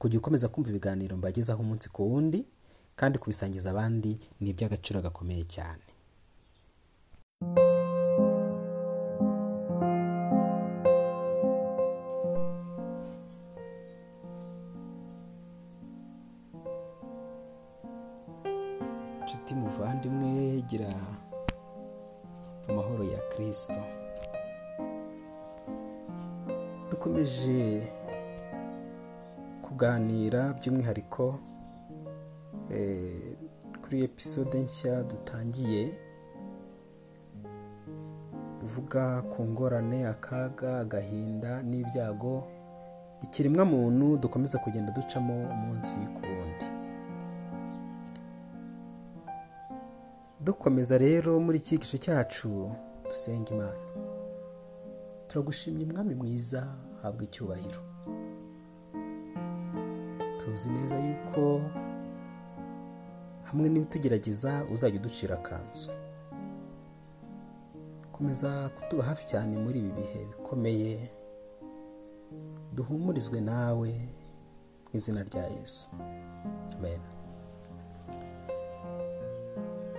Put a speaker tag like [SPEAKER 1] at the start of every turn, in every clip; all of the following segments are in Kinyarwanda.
[SPEAKER 1] kujya ukomeza kumva ibiganiro mbagezaho umunsi ku wundi kandi kubisangiza abandi ni iby'agaciro gakomeye cyane. Inshuti muvandimwe gira amahoro ya kirisito dukomeje kuganira by'umwihariko eh, kuri episode nshya dutangiye ivuga ku ngorane akaga agahinda n'ibyago ikiremwa muntu dukomeza kugenda ducamo umunsi ku wundi. Dukomeza rero muri iki gice cyacu dusenga imana. Turagushimye umwami mwiza habwa icyubahiro. Tuzi neza yuko hamwe n'ibitugerageza uzajya uducira akanzu. Komeza kutuba hafi cyane muri ibi bihe bikomeye duhumurizwe nawe mu izina rya yesu. Amen.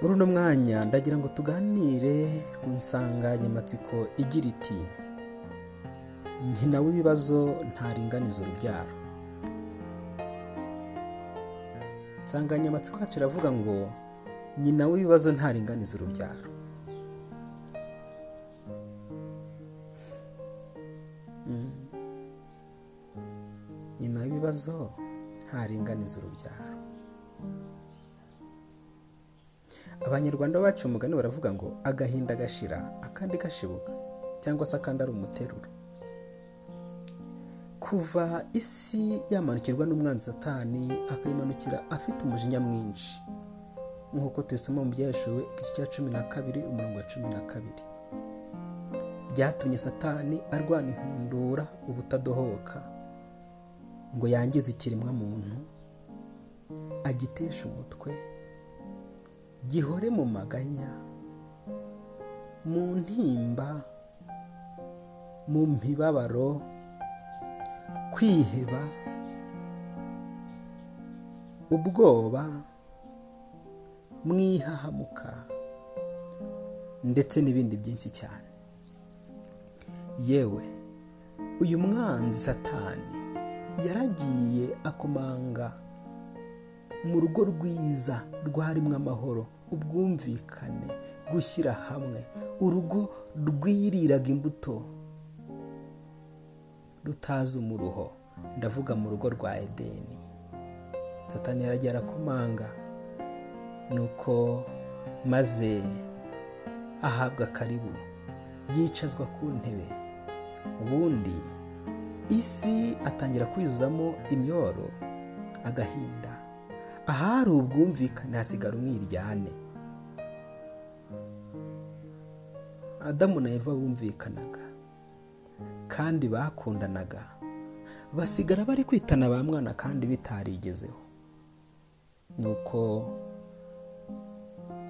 [SPEAKER 1] Muri uno mwanya ndagira ngo tuganire ku nsanganyamatsiko igira iti nyina w'ibibazo ntaringaniza urubyaro insanganyamatsiko yacu iravuga ngo nyina w'ibibazo ntaringaniza urubyaro. Mm. nyina w'ibibazo ntaringaniza urubyaro. Abanyarwanda bacu umugani baravuga ngo agahinda gashira akandi gashibuka. Cyangwa se akandi ari umuteruro. Kuva isi yamanukirwa n'umwanzi satani akayimanukira afite umujinya mwinshi. Nk'uko tubisoma mu byaheshuwe igice cya cumi na kabiri umurongo wa cumi na kabiri. Byatumye satani arwana inkundura ubutadohoka ngo yangize ikiremwa muntu agitesha umutwe gihore mu maganya mu ntimba mu mibabaro kwiheba ubwoba mwihahamuka ndetse n'ibindi byinshi cyane. Yewe uyu mwanzi satani yaragiye akomanga mu rugo rwiza rwarimo amahoro ubwumvikane gushyira hamwe. Urugo rwiriraga imbuto. Rutazi umuruho. Ndavuga mu rugo rwa edeni. Satani yaragiye arakomanga nuko maze ahabwa karibu. Yicazwa ku ntebe. Ubundi isi atangira kwizuzamo imyoro agahinda. Ahari ubwumvikane hasigara umwiryane. Adamu na eva bumvikanaga kandi bakundanaga. Basigara bari kwitana ba mwana kandi bitarigezeho. Nuko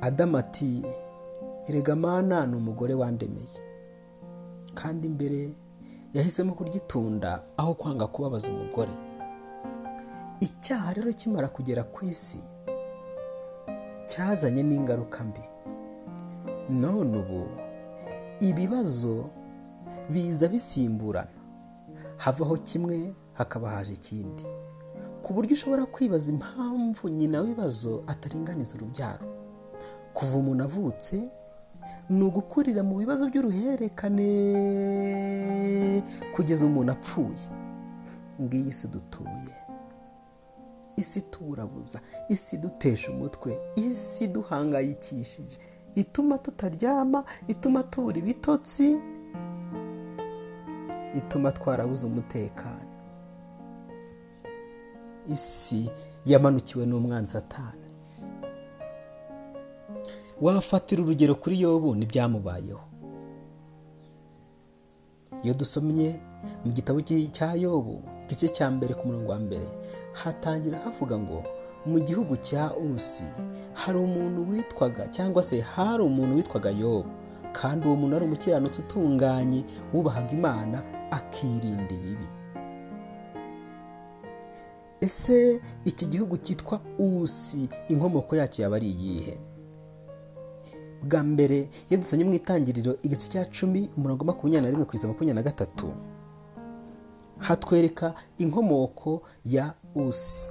[SPEAKER 1] adamu ati erega mana ni umugore wandemeye. Kandi mbere yahisemo kurya aho kwanga kubabaza umugore. Icyaha rero kimara kugera ku isi cyazanye n'ingaruka mbi. None ubu ibibazo biza bisimburana. Havaho kimwe hakaba haje ikindi. Ku buryo ushobora kwibaza impamvu nyina w'ibibazo ataringaniza urubyaro. Kuva umuntu avutse ni ugukurira mu bibazo by'uruhererekane kugeza umuntu apfuye. Ngiyi si dutuye. Isi tuburabuza isi dutesha umutwe. Isi duhangayikishije. Ituma tutaryama ituma tubura ibitotsi ituma twarabuze umutekano. Isi yamanukiwe n'umwanzi satani wafatira urugero kuri yobu n'ibyamubayeho. Iyo dusomye mu gitabo cya yobu igice cya mbere ku murongo wa mbere hatangira havuga ngo mu gihugu cya usi hari umuntu witwaga cyangwa se hari umuntu witwaga yobu kandi uwo muntu ari umukiranutsi utunganye wubahaga imana akirinda ibibi. Ese iki gihugu cyitwa usi inkomoko yacyo yaba ari iyihe? Bwa mbere iyo dusomye mu itangiriro igice cya cumi umurongo makumyabiri na rimwe kugeza makumyabiri na gatatu. Hatwereka inkomoko ya usi.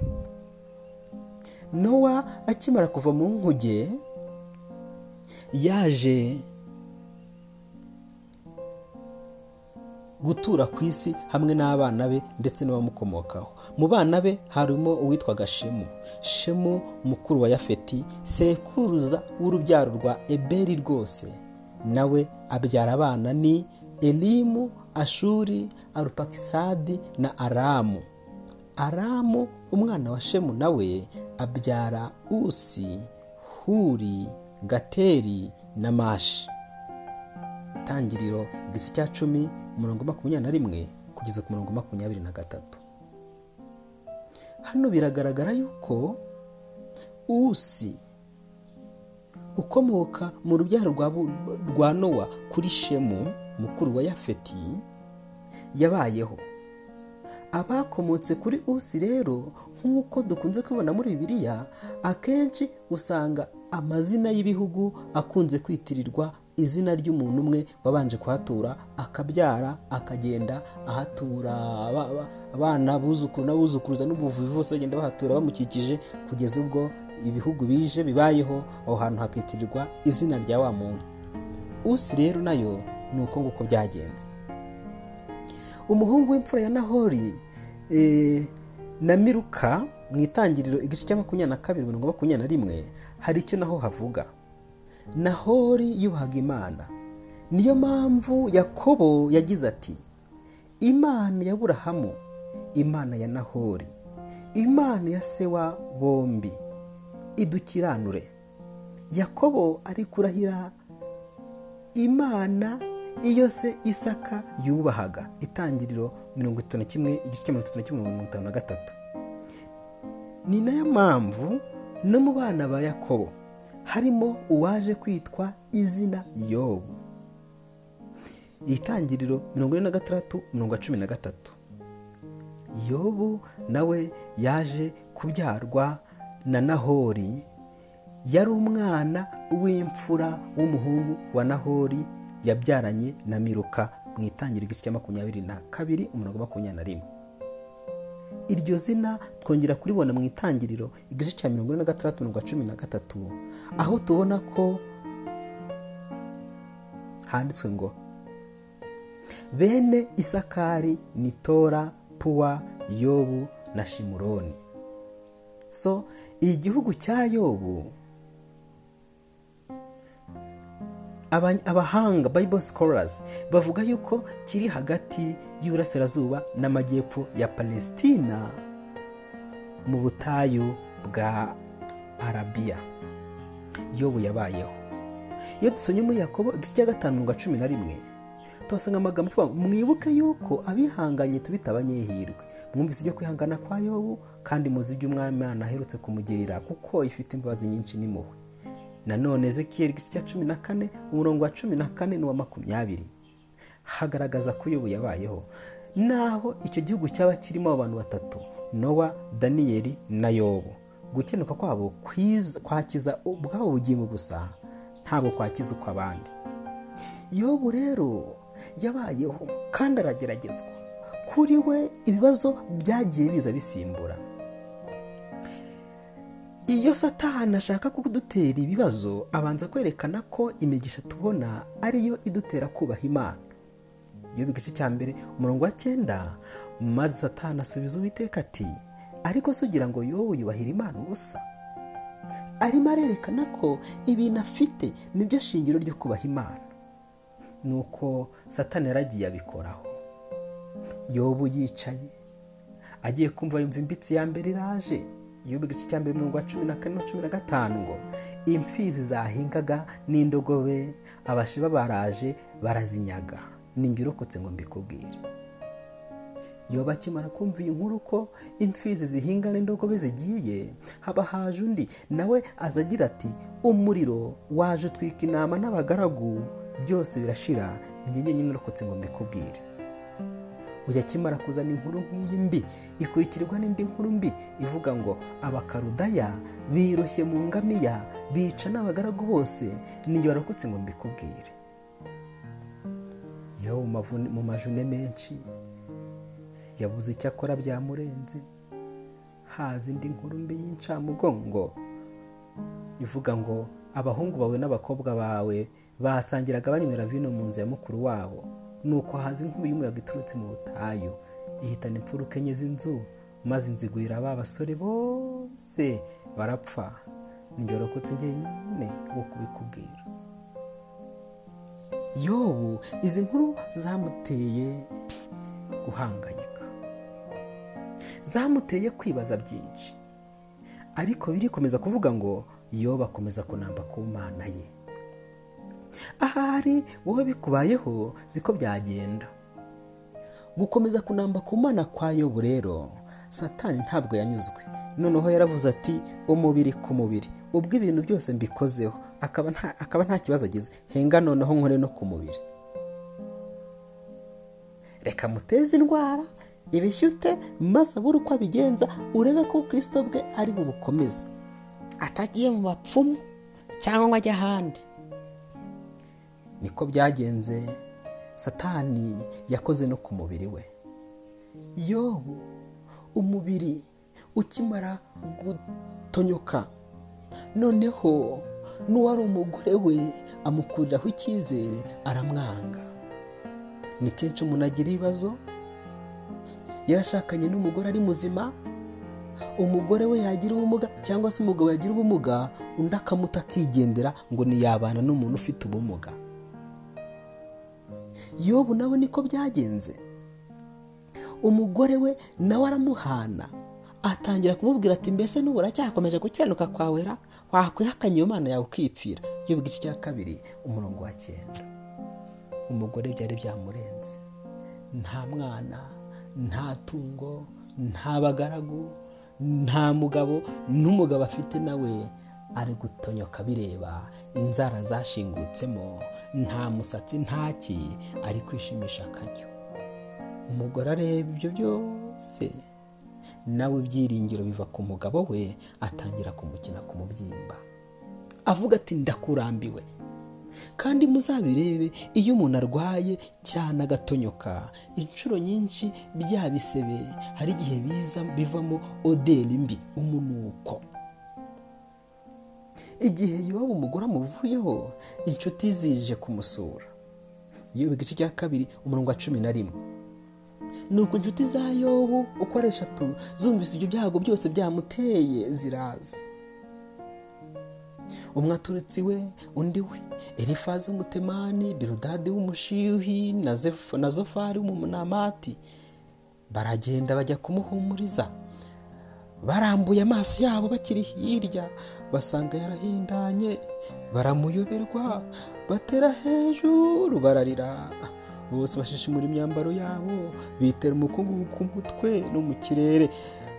[SPEAKER 1] Nowa akimara kuva mu nkuge yaje gutura ku isi hamwe n'abana be ndetse n'abamukomokaho. Mu bana be harimo uwitwaga shemu shemu mukuru wa yafeti sekuruza w'urubyaro rwa eberi rwose. Nawe abyara abana ni elimu ashuri arupakisadi na aramu. Aramu umwana wa shemu nawe abyara usi huri gateri na mashi. Itangiriro igice cya cumi umurongo makumyabiri na rimwe kugeza ku murongo makumyabiri na gatatu. Hano biragaragara yuko usi ukomoka mu rubyaro rwa nowa kuri shemu mukuru wa yafeti yabayeho. Abakomotse kuri usi rero nk'uko dukunze kubibona muri bibiliya akenshi usanga amazina y'ibihugu akunze kwitirirwa izina ry'umuntu umwe wabanje kuhatura akabyara akagenda ahatura abana buzukuru n'abuzukuruza n'ubuvuzi bose bagenda bahatura bamukikije kugeza ubwo ibihugu bije bibayeho aho hantu hakitirirwa izina rya wa muntu. Usi rero na yo ni uko nguko byagenze. Umuhungu w'imfura ya nahori na miruka mu itangiriro igice cya makumyabiri na kabiri mirongo makumyabiri na rimwe hari icyo naho havuga. Nahori yubahaga imana. Niyo mpamvu yakobo yagize ati imana ya burahamu imana ya nahori imana ya se wa bombi idukiranure. Yakobo ari kurahira imana iyo se isaka yubahaga. Itangiriro mirongo itatu na kimwe igice cya mirongo itatu na kimwe mirongo itanu na gatatu. Ni na yo mpamvu no mu bana ba yakobo harimo uwaje kwitwa izina yobu. Itangiriro mirongo ine na gatandatu mirongo cumi na gatatu. Yobu nawe yaje kubyarwa na nahori. Yari umwana w'imfura w'umuhungu wa nahori yabyaranye na miruka mu itangiriro igice cya makumyabiri na kabiri umurongo makumyabiri na rimwe. Iryo zina twongera kuribona mu itangiriro igice cya mirongo ine na gatandatu mirongo cumi na gatatu. Aho tubona ko handitswe ngo bene isakari ni tora puwa yobu na shimuroni. So igihugu cya yobu abahanga bible scholars bavuga yuko kiri hagati y'uburasirazuba n'amajyepfo ya palesitina mu butayu bwa arabiya yobu yabayeho. Iyo dusomye muri yakobo igice cya gatanu mirongo cumi na rimwe tuhasanga amagambo avuga mwibuke yuko abihanganye tubita abanyehirwe. Mwumvise ibyo kwihangana kwa yobu kandi muzi ibyo umwami aherutse kumugirira kuko ifite imbabazi nyinshi n'impuhwe. Nanone ezekiyeli igice cya cumi na kane umurongo wa cumi na kane n'uwa makumyabiri. Hagaragaza ko yobu yabayeho. Naho icyo gihugu cyaba kirimo abantu batatu nowa daniyeli na yobu. Gukenuka kwabo kwakiza ubwabo bugingo gusa ntabwo kwakiza ukw'abandi yobu rero yabayeho kandi arageragezwa. Kuri we ibibazo byagiye biza bisimbura. Iyo satani ashaka kudutera ibibazo abanza kwerekana ko imigisha tubona ariyo idutera kubaha imana. Iyo igice cya mbere umurongo wa cyenda maze satani asubiza uwiteka ati ariko se ugira ngo yowe yubahira imana ubusa? Arimo arerekana ko ibintu afite ni byo shingiro ryo kubaha imana. Ni uko satani yaragiye abikoraho. Yobu yicaye agiye kumva yumva imbitsi ya mbere iraje. Yobu igice cya mbere mirongo cumi na kane na cumi na gatanu ngo imfizi zahingaga n'indogobe abashiba baraje barazinyaga. Ninjye urokotse ngo mbikubwire. Yoba akimara kumva iyi nkuru ko imfizi zihinga n'indogobe zigiye haba haje undi? Nawe aza agira ati umuriro waje utwika intama n'abagaragu byose birashira njye nyine urokotse ngo mbikubwire. Uyu akimara kuzana inkuru nk'iyi mbi ikurikirwa n'indi nkuru mbi ivuga ngo abakarudaya biroshye mu ngamiya bica n'abagaragu bose ninjye warokotse ngo mbikubwire. Yo mu majune menshi yabuze icyo akora byamurenze. Haza indi nkuru mbi y'incamugongo ivuga ngo abahungu bawe n'abakobwa bawe basangiraga banywera vino mu nzu ya mukuru wabo. Nuko haza inkubi y'umuyaga iturutse mu butayu ihitana imfuruka enye z'inzu maze inzigurira ba basore bose barapfa. Ninjye warokotse njyenyine wo kubikubwira. Yobu izi nkuru zamuteye guhangayika. Zamuteye kwibaza byinshi. Ariko birikomeza kuvuga ngo yobu akomeza kunamba ku mana ye. Ahari wowe bikubayeho siko byagenda. Gukomeza kunamba ku mana kwa yobu rero satani ntabwo yanyuzwe. Noneho yaravuze ati umubiri ku mubiri ubwo ibintu byose mbikozeho. Akaba nta kibazo agize. Henga noneho nkore no ku mubiri. Reka muteze indwara ibishyute maze abure uko abigenza urebe ko kirisito bwe ari bubukomeze. Atagiye mu bapfumu cyangwa ngo ajye ahandi. Niko byagenze satani yakoze no ku mubiri we. Yobu umubiri ukimara gutonyoka noneho n'uwari umugore we amukuriraho icyizere aramwanga. Ni kenshi umuntu agira ibibazo? Yarashakanye n'umugore ari muzima? Umugore we yagira ubumuga cyangwa se umugabo yagira ubumuga undi akamuta akigendera ngo ntiyabana n'umuntu ufite ubumuga. Yobu nawe niko byagenze. Umugore we nawe aramuhana. Atangira kumubwira ati mbese n'ubu uracyakomeje gukiranuka kwawera? Wakwihakanye iyo mana yawe ukipfira? Yobu igice cya kabiri umurongo wa cyenda. Umugore byari byamurenze. Nta mwana nta tungo nta bagaragu nta mugabo n'umugabo afite nawe. Ari gutonyoka bireba inzara zashingutsemo nta musatsi ntaki ari kwishimisha akajyo umugore areba ibyo byose nawe ibyiringiro biva ku mugabo we atangira kumukina ku mubyimba. Avuga ati ndakurambiwe. Kandi muzabirebe iyo umuntu arwaye cyane agatonyoka inshuro nyinshi bya bisebe hari igihe biza bivamo oderi mbi umunuko. Igihe yoba umugore amuvuyeho inshuti zije kumusura. Yoba igice cya kabiri umurongo wa cumi na rimwe. Nuko inshuti za yobu uko ari eshatu zumvise ibyo byago byose byamuteye ziraza. Umwe aturutse iwe undi we. Elifazi w'umutemani birudadi w'umushihi na zofari w'umunamati baragenda bajya kumuhumuriza. Barambuye amaso yabo bakiri hirya basanga yarahindanye baramuyoberwa batera hejuru bararira. Bose bashishimura imyambaro yabo bitera umukungugu ku mutwe no mu kirere.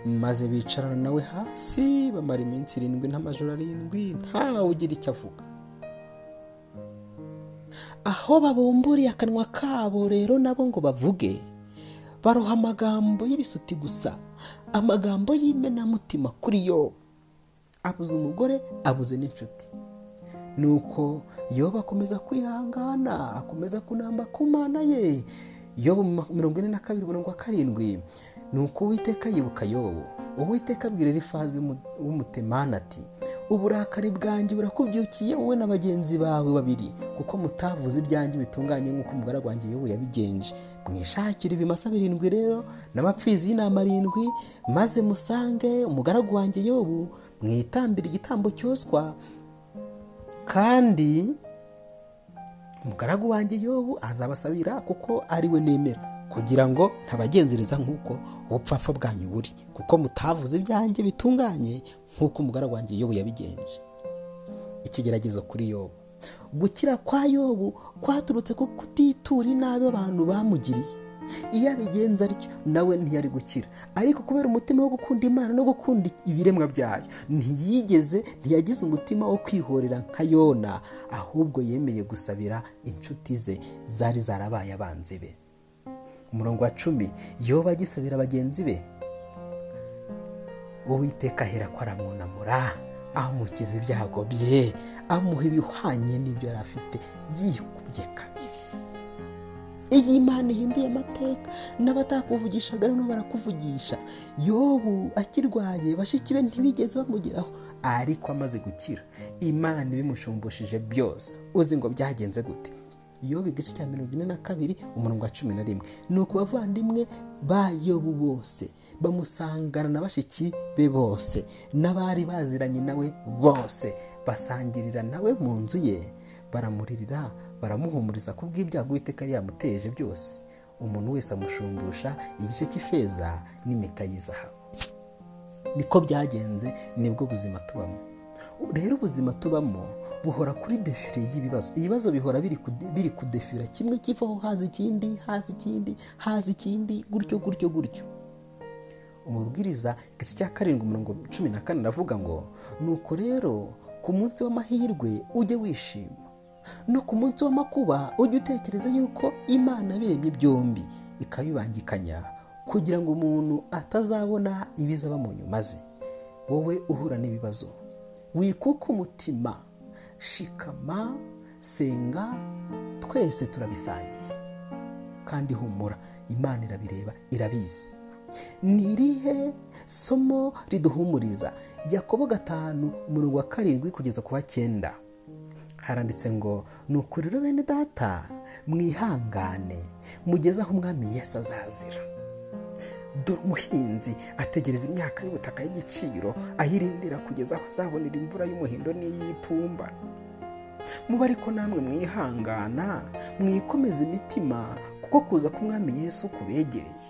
[SPEAKER 1] Maze bicarana nawe hasi bamara iminsi irindwi n'amajoro arindwi ntawe ugira icyo avuga. Aho babumburiye akanwa kabo rero nabo ngo bavuge baroha amagambo y'ibisuti gusa. Amagambo y'imenamutima kuri yo abuze umugore abuze n'inshuti. Nuko yoba akomeza kwihangana akomeza kunamba ku mana ye. Yobu mirongo ine na kabiri mirongo karindwi. Ni uko uwiteka yibuka yobu. Uwiteka abwira rifazi w'umutemana ati uburakari bwanjye burakubyukiye wowe na bagenzi bawe babiri kuko mutavuze ibyanjye bitunganye nk'uko umugaragu wanjye yobu yabigenje. Mwishakire ibimasa birindwi rero n'amapfizi y'inama arindwi maze musange umugaragu wanjye yobu mwitambire igitambo cyoswa. Kandi umugaragu wanjye yobu azabasabira kuko ari we nemera kugira ngo ntabagenzereza nk'uko ubupfapfa bwanyu buri kuko mutavuze ibyanjye bitunganye nk'uko umugaragu wanjye yobu yabigenje. Ikigeragezo kuri yobu. Gukira kwa yobu kwaturutse ku kutitura inabi abantu bamugiriye. Iyo abigenza atyo nawe ntiyari gukira. Ariko kubera umutima wo gukunda imana no gukunda ibiremwa byayo ntiyigeze ntiyagize umutima wo kwihorera nka yona ahubwo yemeye gusabira inshuti ze zari zarabaye abanzi be. Umurongo wa cumi yoba agisabira bagenzi be uwiteka ahera ko aramwunamura amukiza ibyago bye amuha ibihwanye n'ibyo yari afite byikubye kabiri. Iyi Imana ihinduye amateka n'abatakuvugishaga noneho barakuvugisha. Yobu akirwaye bashiki be ntibigeze bamugeraho ariko amaze gukira. Imana ibimushumbushije byose. Uzi ngo byagenze gute? Yobu igice cya mirongo ine na kabiri umurongo wa cumi na rimwe. Ni uku bavandimwe ba yobu bose. Bamusangana na bashiki be bose. N'abari baziranye nawe bose. Basangirira nawe mu nzu ye. Baramuririra baramuhumuriza ku bw'ibyago uwiteka yamuteje byose. Umuntu wese amushumbusha igice cy'ifeza n'impeta y'izahabu niko byagenze ni bwo buzima tubamo. Rero ubuzima tubamo buhora kuri defire y'ibibazo. Ibibazo bihora biri kudefira kimwe kivaho haza ikindi haza ikindi haza ikindi gutyo gutyo gutyo. Umubwiriza igice cya karindwi umurongo cumi na kane aravuga ngo nuko rero ku munsi w'amahirwe ujye wishima. No ku munsi w'amakuba ujye utekereza yuko imana biremye byombi. Ikabibangikanya kugira ngo umuntu atazabona ibizaba mu wowe uhura n'ibibazo. Wikuka umutima. Shikama senga twese turabisangiye. Kandi humura imana irabireba irabizi. Ni irihe somo riduhumuriza? Yakobo gatanu umurongo wa karindwi kugeza ku wa cyenda. Haranditse ngo ni ukuri rero bene data mwihangane mugeze aho umwami Yesu azazira. Dore umuhinzi ategereza imyaka y'ubutaka y'igiciro ayirindira kugeza aho azabonera imvura y'umuhindo n'iy'itumba. Muba ariko namwe mwihangana mwikomeza imitima kuko kuza k'umwami Yesu kubegereye.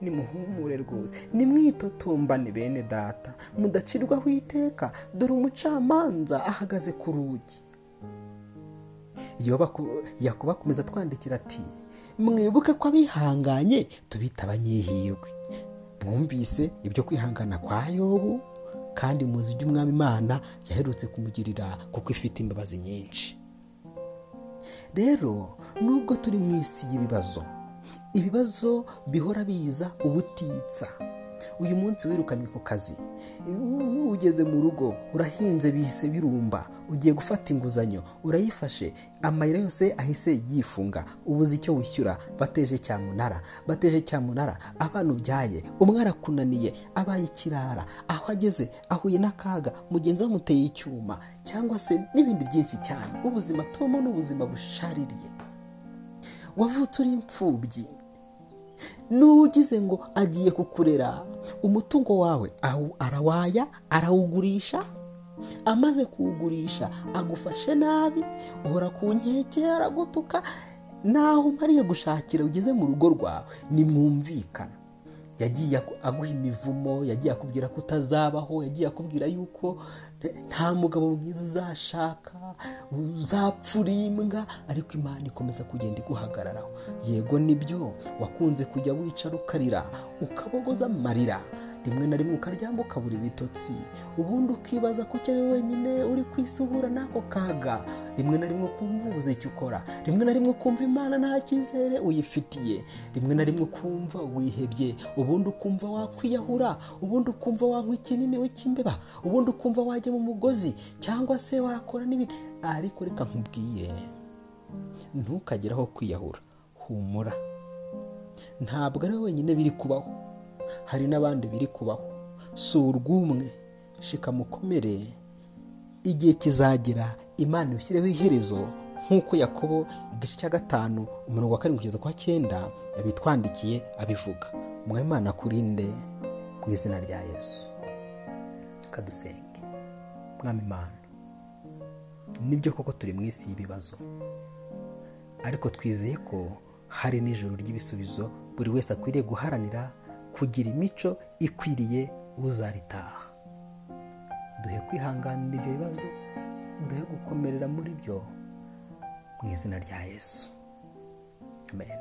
[SPEAKER 1] Nimuhumure rwose nimwitotombane bene data mudacirwaho iteka dore umucamanza ahagaze ku rugi. Yakuba akomeza twandikira ati mwibuke ko abihanganye tubita abanyihirwe mwumvise ibyo kwihangana kwa yobu kandi muzi ibyo umwami imana yaherutse kumugirira kuko ifite imbabazi nyinshi. Rero nubwo turi mu isi y'ibibazo ibibazo bihora biza ubutitsa. Uyu munsi wirukanywe ku kazi. Ugeze mu rugo urahinze bihise birumba. Ugiye gufata inguzanyo urayifashe. Amayira yose ahise yifunga. Ubuze icyo wishyura bateje cyamunara bateje cyamunara abana ubyaye umwe arakunaniye abaye ikirara. Aho ageze ahuye n'akaga mugenzi we amuteye icyuma cyangwa se n'ibindi byinshi cyane. Ubuzima tubamo ni ubuzima bushaririye wavutse uri imfubyi n'ugize ngo agiye kukurera. Umutungo wawe arawaya arawugurisha. Amaze kuwugurisha agufashe nabi uhora ku nkeke aragutuka naho umariye gushakira ugeze mu rugo rwawe nimwumvikana. Yagiye aguha imivumo yagiye akubwira ko utazabaho yagiye akubwira yuko nta mugabo mwiza uzashaka uzapfura imbwa ariko imana ikomeza kugenda iguhagararaho. Yego ni byo wakunze kujya wicara ukarira ukabogoza amarira. Rimwe na rimwe ukaryama ukabura ibitotsi. Ubundi ukibaza ko ukiri wenyine uri kwisuhura n'ako kaga. Rimwe na rimwe ukumva ubuze icyo ukora. Rimwe na rimwe ukumva imana nta cyizere uyifitiye. Rimwe na rimwe ukumva wihebye. Ubundi ukumva wakwiyahura. Ubundi ukumva wanywa ikinini w'ikimbeba ubundi ukumva wajya mu mugozi cyangwa se wakora n'ibindi. Ariko reka nkubwiye ntukagere aho kwiyahura. Humura. Ntabwo ari wenyine biri kubaho. Hari n'abandi biri kubaho. Si urw'umwe. Shika mukomere. Igihe kizagera imana ibishyireho iherezo nk'uko yakobo igice cya gatanu umurongo wa karindwi kugeza kwa cyenda yabitwandikiye abivuga. Mwemana kurinde mu izina rya yesu. Kadusenge. Mwami imana. Nibyo koko turi mu isi y'ibibazo. Ariko twizeye ko hari n'ijoro ry'ibisubizo buri wese akwiriye guharanira kugira imico ikwiriye uzaritaha. Duhe kwihanganira ibyo bibazo duhe gukomerera muri byo mu izina rya yesu. Amen.